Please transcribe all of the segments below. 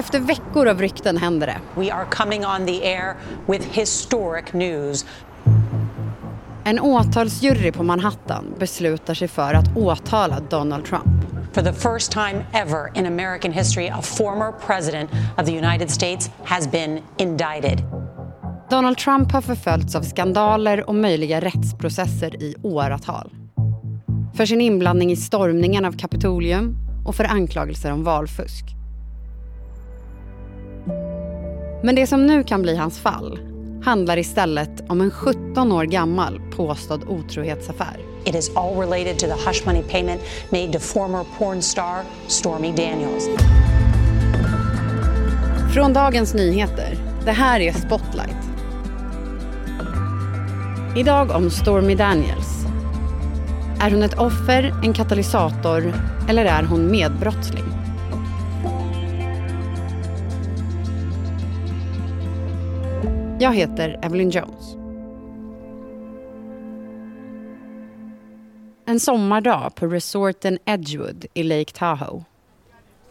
Efter veckor av rykten händer det. We are coming on the air with historic news. En åtalsjury på Manhattan beslutar sig för att åtala Donald Trump. For the first time ever in American history, a former president of the United States has been indicted. Donald Trump har förföljts av skandaler och möjliga rättsprocesser i åratal. För sin inblandning i stormningen av Kapitolium och för anklagelser om valfusk. Men det som nu kan bli hans fall handlar istället om en 17 år gammal påstådd otrohetsaffär. It is all related to the hush money payment made to former porn star Stormy Daniels. Från Dagens Nyheter. Det här är Spotlight. Idag om Stormy Daniels. Är hon ett offer, en katalysator eller är hon medbrottsling? Jag heter Evelyn Jones. En sommardag på resorten Edgewood i Lake Tahoe.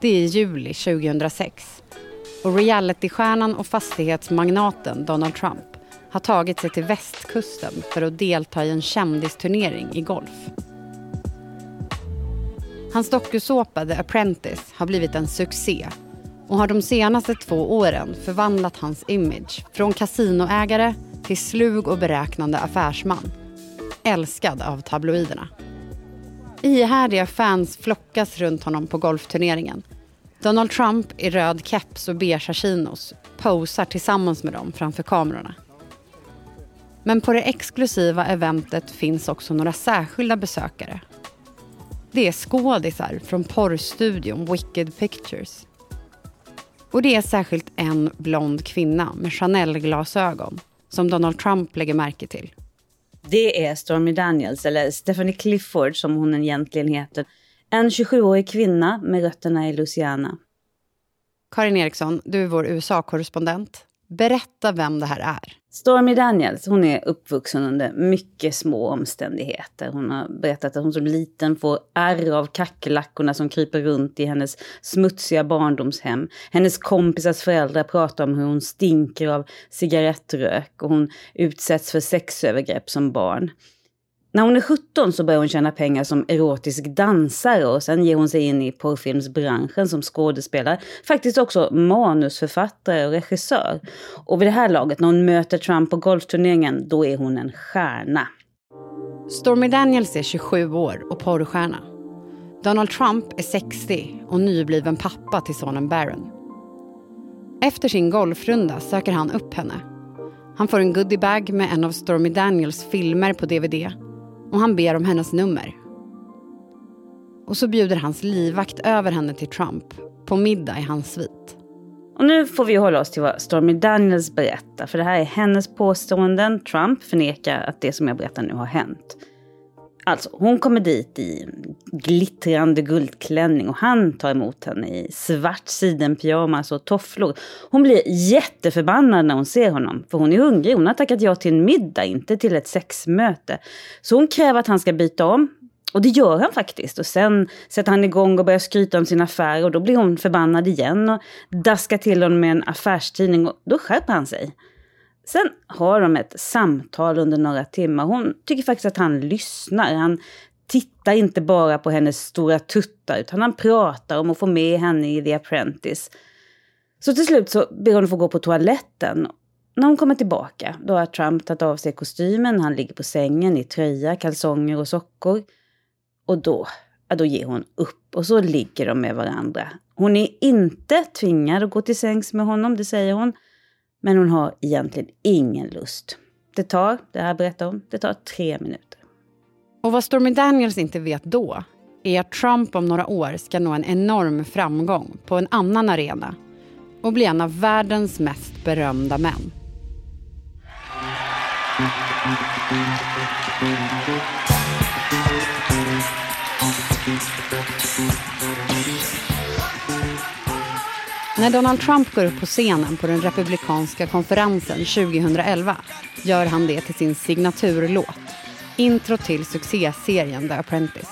Det är juli 2006 och realitystjärnan och fastighetsmagnaten Donald Trump har tagit sig till västkusten för att delta i en kändisturnering i golf. Hans dokusåpa The Apprentice har blivit en succé och har de senaste två åren förvandlat hans image från kasinoägare till slug och beräknande affärsman. Älskad av tabloiderna. Ihärdiga fans flockas runt honom på golfturneringen. Donald Trump i röd keps och beigea chinos posar tillsammans med dem framför kamerorna. Men på det exklusiva eventet finns också några särskilda besökare. Det är skådisar från porrstudion Wicked Pictures. Och det är särskilt en blond kvinna med Chanel-glasögon som Donald Trump lägger märke till. Det är Stormy Daniels, eller Stephanie Clifford som hon egentligen heter. En 27-årig kvinna med rötterna i Louisiana. Karin Eriksson, du är vår USA-korrespondent. Berätta vem det här är. Stormy Daniels, hon är uppvuxen under mycket små omständigheter. Hon har berättat att hon som liten får ärr av kackerlackorna som kryper runt i hennes smutsiga barndomshem. Hennes kompisars föräldrar pratar om hur hon stinker av cigarettrök och hon utsätts för sexövergrepp som barn. När hon är 17 så börjar hon tjäna pengar som erotisk dansare och sen ger hon sig in i porrfilmsbranschen som skådespelare. Faktiskt också manusförfattare och regissör. Och vid det här laget, när hon möter Trump på golfturneringen, då är hon en stjärna. Stormy Daniels är 27 år och porrstjärna. Donald Trump är 60 och nybliven pappa till sonen Barron. Efter sin golfrunda söker han upp henne. Han får en goodiebag med en av Stormy Daniels filmer på DVD och han ber om hennes nummer. Och så bjuder hans livvakt över henne till Trump på middag i hans svit. Och nu får vi hålla oss till vad Stormy Daniels berättar, för det här är hennes påståenden. Trump förnekar att det som jag berättar nu har hänt. Alltså, hon kommer dit i glittrande guldklänning och han tar emot henne i svart sidenpyjamas och tofflor. Hon blir jätteförbannad när hon ser honom, för hon är hungrig. Hon har tackat ja till en middag, inte till ett sexmöte. Så hon kräver att han ska byta om. Och det gör han faktiskt. Och sen sätter han igång och börjar skryta om sin affär och då blir hon förbannad igen och daskar till honom med en affärstidning och då skärper han sig. Sen har de ett samtal under några timmar. Hon tycker faktiskt att han lyssnar. Han tittar inte bara på hennes stora tuttar utan han pratar om att få med henne i The Apprentice. Så till slut så ber hon att få gå på toaletten. När hon kommer tillbaka då har Trump tagit av sig kostymen. Han ligger på sängen i tröja, kalsonger och sockor. Och då, ja, då ger hon upp och så ligger de med varandra. Hon är inte tvingad att gå till sängs med honom, det säger hon. Men hon har egentligen ingen lust. Det tar, det här berättar hon, det tar tre minuter. Och vad Stormy Daniels inte vet då är att Trump om några år ska nå en enorm framgång på en annan arena och bli en av världens mest berömda män. När Donald Trump går upp på scenen på den republikanska konferensen 2011 gör han det till sin signaturlåt. Intro till succéserien The Apprentice.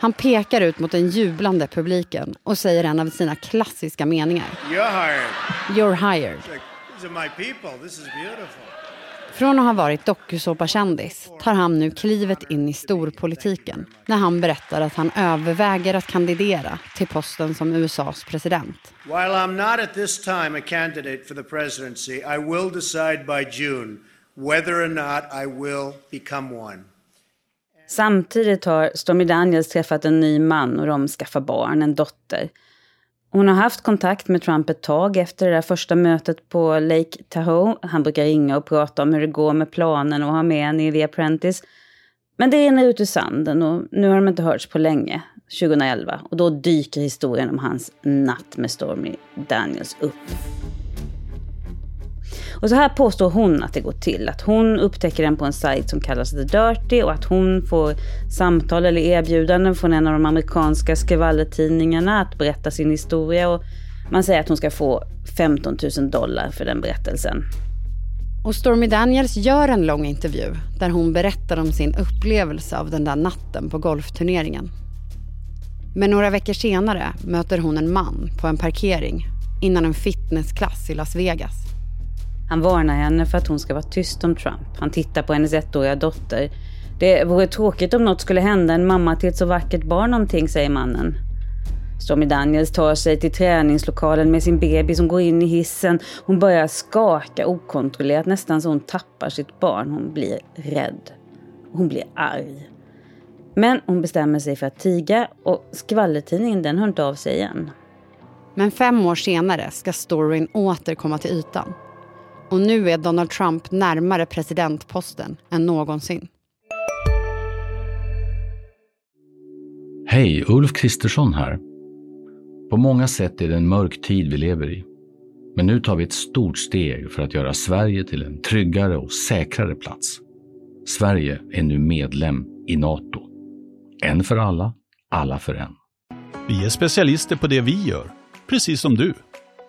Han pekar ut mot den jublande publiken och säger en av sina klassiska meningar. You're hired. You're hired. These are my people. This is beautiful. Från att ha varit dokusåpakändis tar han nu klivet in i storpolitiken när han berättar att han överväger att kandidera till posten som USAs president. While I'm not at this time a candidate for the presidency, I will decide by June whether or not I will become one. Samtidigt har Stormy Daniels träffat en ny man och de skaffar barn, en dotter. Hon har haft kontakt med Trump ett tag efter det där första mötet på Lake Tahoe. Han brukar ringa och prata om hur det går med planen och ha med henne i The Apprentice. Men det rinner ut ur sanden och nu har de inte hörts på länge, 2011. Och då dyker historien om hans natt med Stormy Daniels upp. Och så här påstår hon att det går till. Att hon upptäcker den på en sajt som kallas The Dirty och att hon får samtal eller erbjudanden från en av de amerikanska skvallertidningarna att berätta sin historia. Och man säger att hon ska få 15 000 dollar för den berättelsen. Och Stormy Daniels gör en lång intervju där hon berättar om sin upplevelse av den där natten på golfturneringen. Men några veckor senare möter hon en man på en parkering innan en fitnessklass i Las Vegas. Han varnar henne för att hon ska vara tyst om Trump. Han tittar på hennes ettåriga dotter. Det vore tråkigt om något skulle hända en mamma till ett så vackert barn någonting, säger mannen. Stormy Daniels tar sig till träningslokalen med sin bebis. som går in i hissen. Hon börjar skaka okontrollerat, nästan så hon tappar sitt barn. Hon blir rädd. Hon blir arg. Men hon bestämmer sig för att tiga och skvallertidningen den hör inte av sig igen. Men fem år senare ska storyn åter komma till ytan. Och nu är Donald Trump närmare presidentposten än någonsin. Hej, Ulf Kristersson här. På många sätt är det en mörk tid vi lever i. Men nu tar vi ett stort steg för att göra Sverige till en tryggare och säkrare plats. Sverige är nu medlem i Nato. En för alla, alla för en. Vi är specialister på det vi gör, precis som du.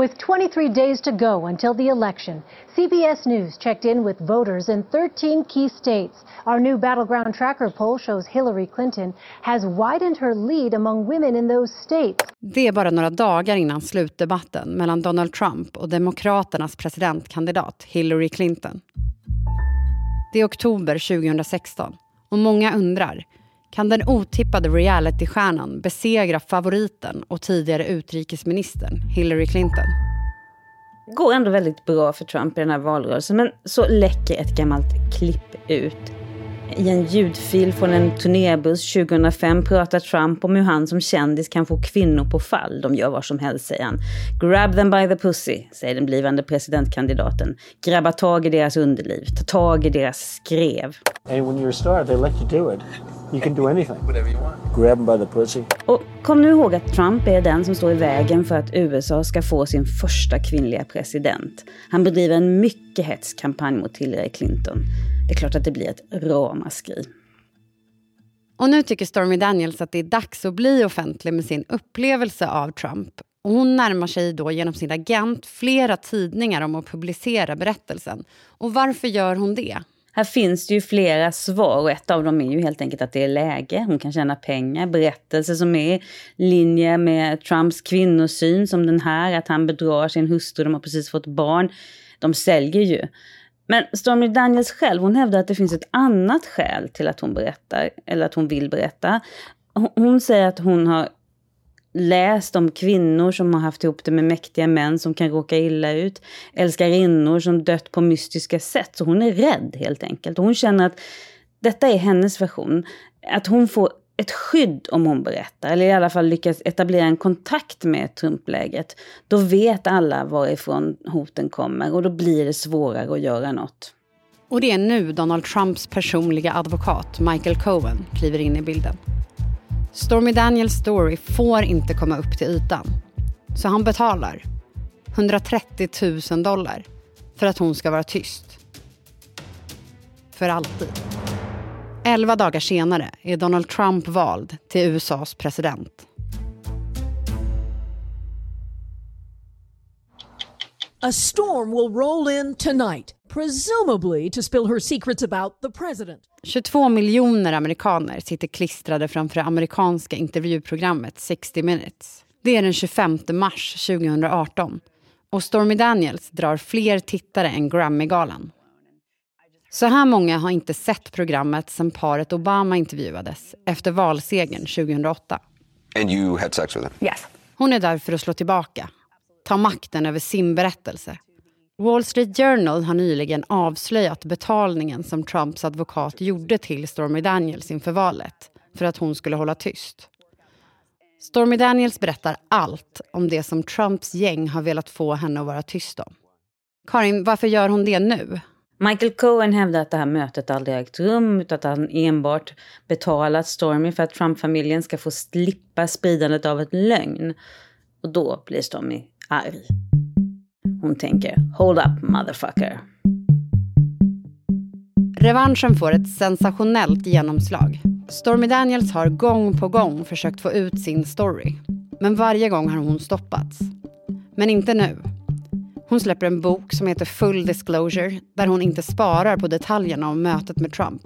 With 23 days to go until the election, CBS News checked in with voters in 13 key states. Our new Battleground Tracker poll shows Hillary Clinton has widened her lead among women in those states. Det är bara några dagar innan slutdebatten mellan Donald Trump och Demokraternas presidentkandidat Hillary Clinton. Det är oktober 2016 och många undrar kan den otippade realitystjärnan besegra favoriten och tidigare utrikesministern Hillary Clinton? Det går ändå väldigt bra för Trump i den här valrörelsen men så läcker ett gammalt klipp ut i en ljudfil från en turnébuss 2005 pratar Trump om hur han som kändis kan få kvinnor på fall. De gör vad som helst, säger han. Grab them by the pussy, säger den blivande presidentkandidaten. Grabba tag i deras underliv, ta tag i deras skrev. And when you're a star, they let you do it. You can do anything. Whatever you want. Grab them by the pussy. Och kom nu ihåg att Trump är den som står i vägen för att USA ska få sin första kvinnliga president. Han bedriver en mycket hets kampanj mot Hillary Clinton. Det är klart att det blir ett ramaskri. Och nu tycker Stormy Daniels att det är dags att bli offentlig med sin upplevelse av Trump. Och hon närmar sig då genom sin agent flera tidningar om att publicera berättelsen. Och varför gör hon det? Här finns det ju flera svar och ett av dem är ju helt enkelt att det är läge. Hon kan tjäna pengar. Berättelser som är i linje med Trumps kvinnosyn som den här, att han bedrar sin hustru, de har precis fått barn. De säljer ju. Men Stormy Daniels själv, hon hävdar att det finns ett annat skäl till att hon berättar, eller att hon vill berätta. Hon säger att hon har läst om kvinnor som har haft ihop det med mäktiga män som kan råka illa ut. Älskarinnor som dött på mystiska sätt. Så hon är rädd helt enkelt. Och hon känner att detta är hennes version. Att hon får ett skydd om hon berättar, eller i alla fall lyckas etablera en kontakt med Trumpläget, då vet alla varifrån hoten kommer och då blir det svårare att göra något. Och det är nu Donald Trumps personliga advokat Michael Cohen kliver in i bilden. Stormy Daniels story får inte komma upp till ytan. Så han betalar 130 000 dollar för att hon ska vara tyst. för alltid. Elva dagar senare är Donald Trump vald till USAs president. A storm will roll in tonight, presumably to spill her secrets about the president. 22 miljoner amerikaner sitter klistrade framför det amerikanska intervjuprogrammet 60 minutes. Det är den 25 mars 2018 och Stormy Daniels drar fler tittare än Grammy-galan. Så här många har inte sett programmet sedan paret Obama intervjuades efter valsegern 2008. And you had sex with him? Yes. Hon är där för att slå tillbaka, ta makten över sin berättelse. Wall Street Journal har nyligen avslöjat betalningen som Trumps advokat gjorde till Stormy Daniels inför valet för att hon skulle hålla tyst. Stormy Daniels berättar allt om det som Trumps gäng har velat få henne att vara tyst om. Karin, varför gör hon det nu? Michael Cohen hävdar att det här mötet aldrig ägt rum utan att han enbart betalat Stormy för att Trump-familjen ska få slippa spridandet av ett lögn. Och då blir Stormy arg. Hon tänker “Hold up motherfucker”. Revanschen får ett sensationellt genomslag. Stormy Daniels har gång på gång försökt få ut sin story. Men varje gång har hon stoppats. Men inte nu. Hon släpper en bok som heter Full Disclosure där hon inte sparar på detaljerna om mötet med Trump.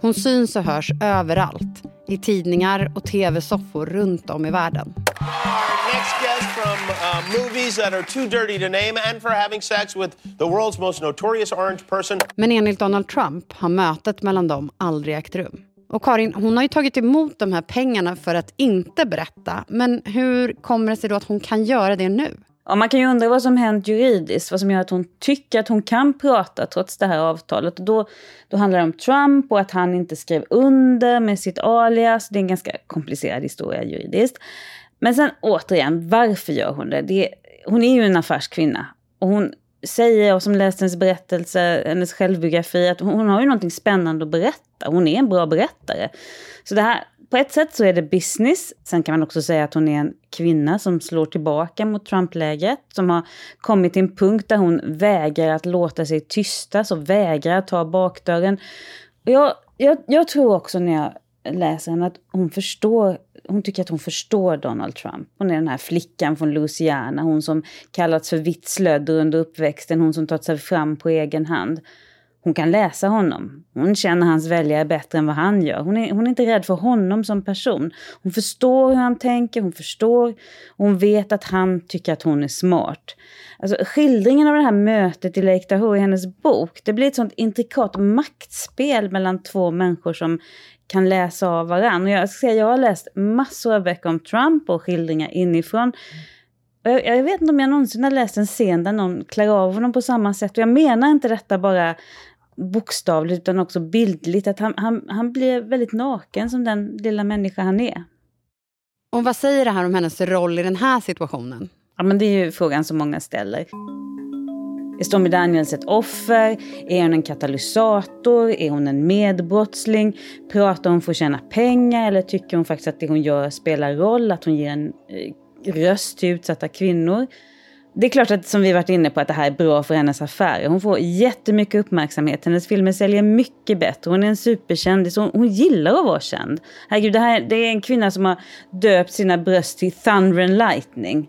Hon syns och hörs överallt. I tidningar och tv-soffor runt om i världen next guest from uh, movies that are too dirty to name and for having sex with the world's most notorious orange person. Men enligt Donald Trump har mötet mellan dem aldrig ägt rum. Och Karin, hon har ju tagit emot de här pengarna för att inte berätta. Men hur kommer det sig då att hon kan göra det nu? Ja, man kan ju undra vad som hänt juridiskt, vad som gör att hon tycker att hon kan prata trots det här avtalet. Och då, då handlar det om Trump och att han inte skrev under med sitt alias. Det är en ganska komplicerad historia juridiskt. Men sen återigen, varför gör hon det? det hon är ju en affärskvinna. Och hon säger, och som läst hennes berättelse, hennes självbiografi, att hon har ju någonting spännande att berätta. Hon är en bra berättare. Så det här, på ett sätt så är det business. Sen kan man också säga att hon är en kvinna som slår tillbaka mot Trump-lägret. Som har kommit till en punkt där hon vägrar att låta sig tystas och vägrar att ta bakdörren. Och jag, jag, jag tror också när jag läser henne att hon förstår hon tycker att hon förstår Donald Trump. Hon är den här flickan från Louisiana, hon som kallats för vitslödder under uppväxten, hon som tagit sig fram på egen hand. Hon kan läsa honom. Hon känner hans väljare bättre än vad han gör. Hon är, hon är inte rädd för honom som person. Hon förstår hur han tänker, hon förstår. Hon vet att han tycker att hon är smart. Alltså, skildringen av det här mötet i Lake Tahoe i hennes bok, det blir ett sånt intrikat maktspel mellan två människor som kan läsa av varandra. Jag, ska säga, jag har läst massor av böcker om Trump och skildringar inifrån. Jag, jag, vet inte om jag någonsin har läst en scen där någon klär av honom på samma sätt. Och jag menar inte detta bara bokstavligt utan också bildligt. Att han, han, han blir väldigt naken som den lilla människa han är. Och vad säger det här om hennes roll i den här situationen? Ja, men det är ju frågan som många ställer. Är Stormy Daniels ett offer? Är hon en katalysator? Är hon en medbrottsling? Pratar hon för att tjäna pengar eller tycker hon faktiskt att det hon gör spelar roll? Att hon ger en eh, röst till utsatta kvinnor? Det är klart att som vi varit inne på att det här är bra för hennes affärer. Hon får jättemycket uppmärksamhet. Hennes filmer säljer mycket bättre. Hon är en superkändis. Hon, hon gillar att vara känd. Herregud, det, här, det är en kvinna som har döpt sina bröst till Thunder and Lightning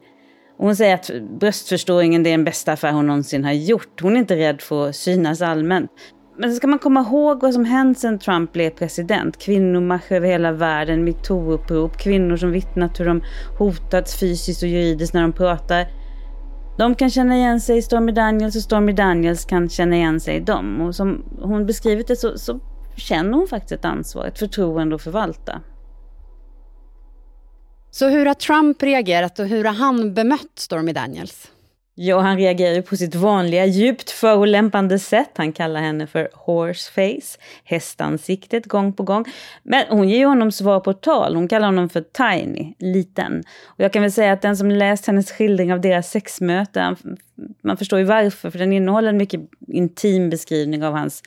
hon säger att bröstförstoringen är den bästa affär hon någonsin har gjort. Hon är inte rädd för att synas allmänt. Men ska man komma ihåg vad som hänt sedan Trump blev president. Kvinnomarscher över hela världen, metoo-upprop, kvinnor som vittnat hur de hotats fysiskt och juridiskt när de pratar. De kan känna igen sig i Stormy Daniels och Stormy Daniels kan känna igen sig i dem. Och som hon beskrivit det så, så känner hon faktiskt ett ansvar, ett förtroende att förvalta. Så hur har Trump reagerat och hur har han bemött Stormy Daniels? Ja, han reagerar på sitt vanliga djupt förolämpande sätt. Han kallar henne för horseface, hästansiktet, gång på gång. Men hon ger honom svar på tal. Hon kallar honom för tiny, liten. Och jag kan väl säga att den som läst hennes skildring av deras sexmöte, man förstår ju varför, för den innehåller en mycket intim beskrivning av hans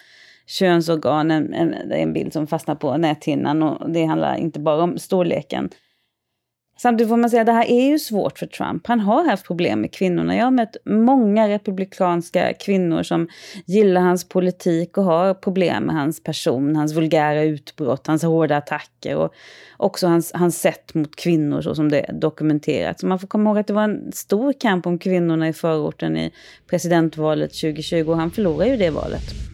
könsorgan. En, en, en bild som fastnar på näthinnan och det handlar inte bara om storleken. Samtidigt får man säga att det här är ju svårt för Trump. Han har haft problem med kvinnorna. Jag har mött många republikanska kvinnor som gillar hans politik och har problem med hans person, hans vulgära utbrott, hans hårda attacker och också hans, hans sätt mot kvinnor så som det är dokumenterat. Så man får komma ihåg att det var en stor kamp om kvinnorna i förorten i presidentvalet 2020 och han förlorade ju det valet.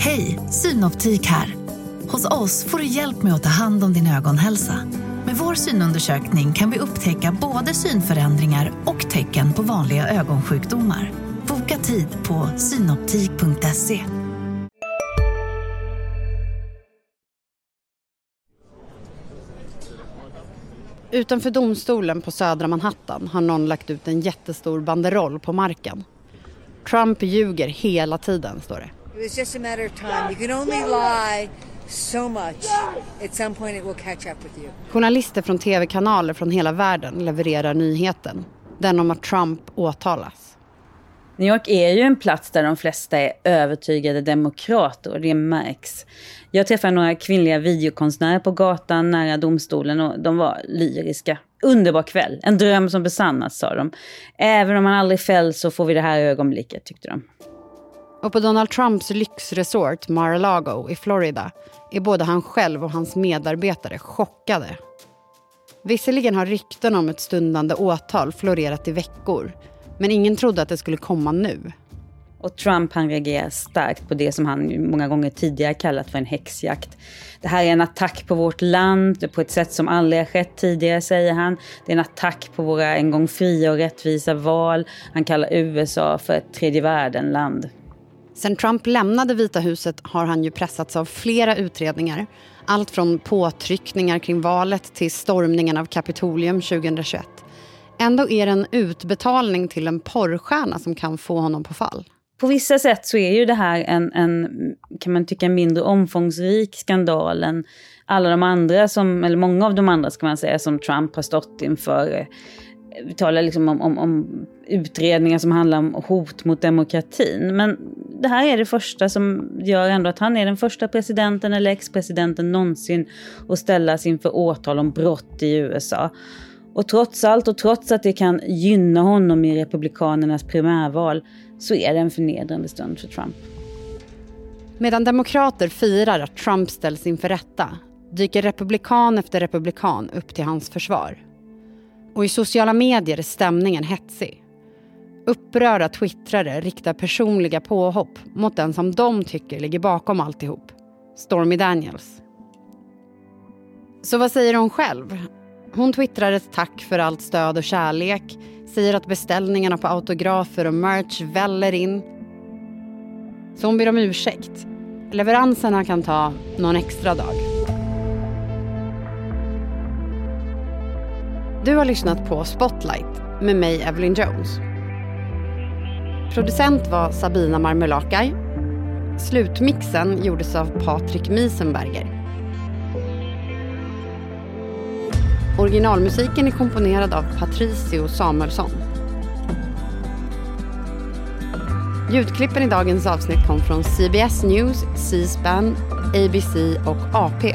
Hej, Synoptik här. Hos oss får du hjälp med att ta hand om din ögonhälsa. Med vår synundersökning kan vi upptäcka både synförändringar och tecken på vanliga ögonsjukdomar. Boka tid på synoptik.se. Utanför domstolen på södra Manhattan har någon lagt ut en jättestor banderoll på marken. Trump ljuger hela tiden, står det. It was just a matter of time. You can only lie so much. At some point it will catch up with you. Journalister från tv-kanaler från hela världen levererar nyheten. Den om att Trump åtalas. New York är ju en plats där de flesta är övertygade demokrater och det märks. Jag träffade några kvinnliga videokonstnärer på gatan nära domstolen och de var lyriska. Underbar kväll, en dröm som besannats sa de. Även om man aldrig fälls så får vi det här ögonblicket tyckte de. Och på Donald Trumps lyxresort Mar-a-Lago i Florida är både han själv och hans medarbetare chockade. Visserligen har rykten om ett stundande åtal florerat i veckor men ingen trodde att det skulle komma nu. Och Trump han reagerar starkt på det som han många gånger tidigare kallat för en häxjakt. Det här är en attack på vårt land på ett sätt som aldrig har skett tidigare, säger han. Det är en attack på våra en gång fria och rättvisa val. Han kallar USA för ett tredje världen-land. Sen Trump lämnade Vita huset har han ju pressats av flera utredningar. Allt från påtryckningar kring valet till stormningen av Kapitolium 2021. Ändå är det en utbetalning till en porrstjärna som kan få honom på fall. På vissa sätt så är ju det här en, en kan man tycka, mindre omfångsrik skandal än alla de andra, som, eller många av de andra ska man säga, som Trump har stått inför. Vi talar liksom om, om, om utredningar som handlar om hot mot demokratin. Men det här är det första som gör ändå att han är den första presidenten eller ex-presidenten någonsin att ställas inför åtal om brott i USA. Och trots allt och trots att det kan gynna honom i Republikanernas primärval så är det en förnedrande stund för Trump. Medan demokrater firar att Trump ställs inför rätta dyker republikan efter republikan upp till hans försvar. Och i sociala medier är stämningen hetsig. Upprörda twittrare riktar personliga påhopp mot den som de tycker ligger bakom alltihop, Stormy Daniels. Så vad säger hon själv? Hon twittrar ett tack för allt stöd och kärlek, säger att beställningarna på autografer och merch väller in. Så hon ber om ursäkt. Leveranserna kan ta någon extra dag. Du har lyssnat på Spotlight med mig, Evelyn Jones. Producent var Sabina Marmelakai. Slutmixen gjordes av Patrik Miesenberger. Originalmusiken är komponerad av Patricio Samuelsson. Ljudklippen i dagens avsnitt kom från CBS News, C-SPAN, ABC och AP.